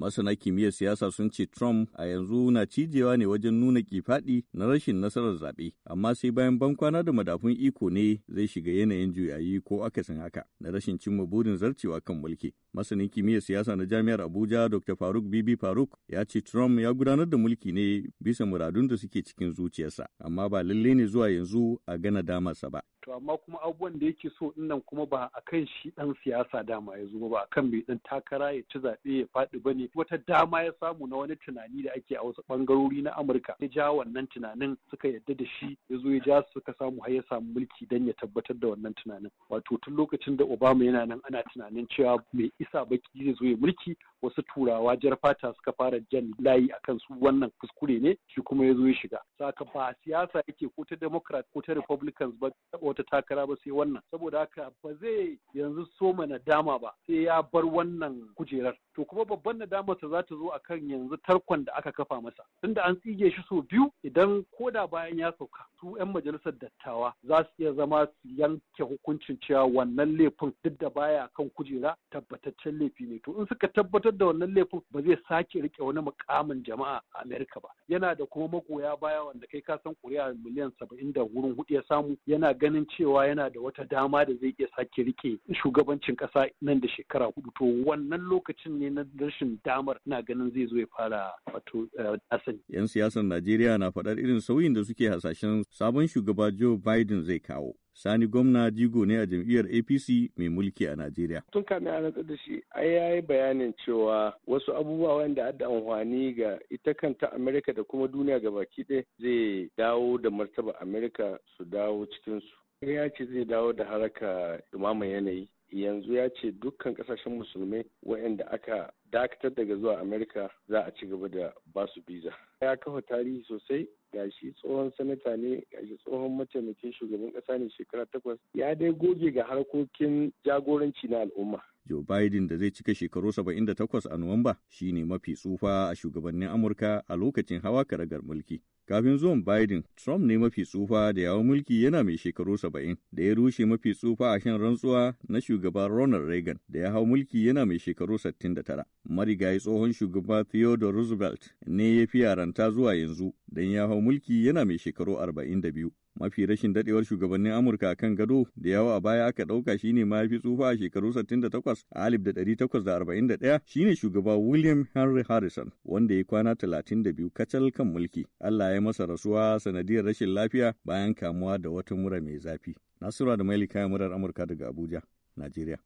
Masana kimiyyar siyasa sun ce Trump a yanzu na cijewa ne wajen nuna kifaɗi na rashin nasarar zaɓe, amma sai bayan bankwana da madafun iko ne zai shiga yanayin juyayi ko akasin haka na rashin cimma burin zarcewa kan mulki. Masanin kimiyyar siyasa na Jami'ar Abuja Dr. Faruk Bibi Faruk ya ce Trump ya gudanar da mulki ne bisa muradun da suke cikin zuciyarsa, amma ba lalle ne zuwa yanzu a gana damarsa ba. to amma kuma abubuwan da yake so nan kuma ba a kan shi dan siyasa dama ya zo ba a kan mai dan takara ya ci zaɓe ya faɗi ba ne wata dama ya samu na wani tunani da ake a wasu ɓangarori na amurka ya ja wannan tunanin suka yadda da shi ya zo ya ja suka samu har ya samu mulki dan ya tabbatar da wannan tunanin wato tun lokacin da obama yana nan ana tunanin cewa mai isa baki zai zo ya mulki. Wasu turawa jar fata suka fara jan layi akan su. Wannan kuskure ne shi kuma ya zo ya shiga. Saka ba siyasa yake ko ta democrat ko ta republicans ba wata takara ba sai wannan. Saboda haka ba zai yanzu soma nadama ba sai ya bar wannan kujerar. To kuma babban nadamarsa za ta zo akan yanzu tarkon da aka kafa masa. Tunda an tsige shi sau biyu idan koda bayan ya sauka su 'yan majalisar dattawa za su iya zama su yanke hukuncin cewa wannan laifin duk da baya kan kujera tabbataccen laifi ne to in suka tabbatar da wannan laifin ba zai sake riƙe wani mukamin jama'a a Amerika ba yana da kuma magoya baya wanda kai ka san kuri'a miliyan saba'in da wurin huɗu ya samu yana ganin cewa yana da wata dama da zai iya sake riƙe shugabancin kasa nan da shekara huɗu to wannan lokacin ne na rashin damar na ganin zai zo ya fara wato asali. Yan siyasar Najeriya na faɗar irin sauyin da suke hasashen sabon shugaba Joe Biden zai kawo. Sani gwamna jigo ne a jam'iyyar APC mai mulki a Najeriya. Tun kamin a rantsar da shi, ai ya yi bayanin cewa wasu abubuwa wanda adda amfani ga ita kanta Amerika da kuma duniya ga baki ɗaya zai dawo da martaba Amerika su dawo cikinsu. Ya ce zai dawo da haraka dumaman yanayi. Yanzu ya ce dukkan ƙasashen musulmai waɗanda aka dakatar daga zuwa amerika za a ci gaba da ba su biza ya kafa tarihi sosai gashi tsohon sanata ne gashi tsohon mataimakin shugaban ƙasa ne shekara takwas. Ya dai goge ga harkokin jagoranci na al'umma. Joe Biden da zai cika shekaru 78 a Nuwamba shi ne mafi tsufa a shugabannin Amurka a lokacin hawa karagar mulki. Kafin zuwan Biden, Trump ne mafi tsufa da yawon mulki yana mai shekaru 70 da ya rushe mafi tsufa a shan rantsuwa na shugaba Ronald Reagan da ya hau mulki yana mai shekaru 69. Marigayi tsohon shugaba Theodore Roosevelt ne ya fi yaranta zuwa yanzu don ya hau mulki yana mai shekaru 42. Mafi rashin dadewar shugabannin Amurka kan gado da yawa a baya aka ɗauka shine mafi tsufa a shekaru 68 a 1841 shine shugaba William Henry Harrison wanda ya kwana 32 kacal kan mulki. Allah ya masa rasuwa sanadiyar rashin lafiya bayan kamuwa da wata mura mai zafi. Nasura da Maili kayan murar Amurka daga Abuja, Najeriya.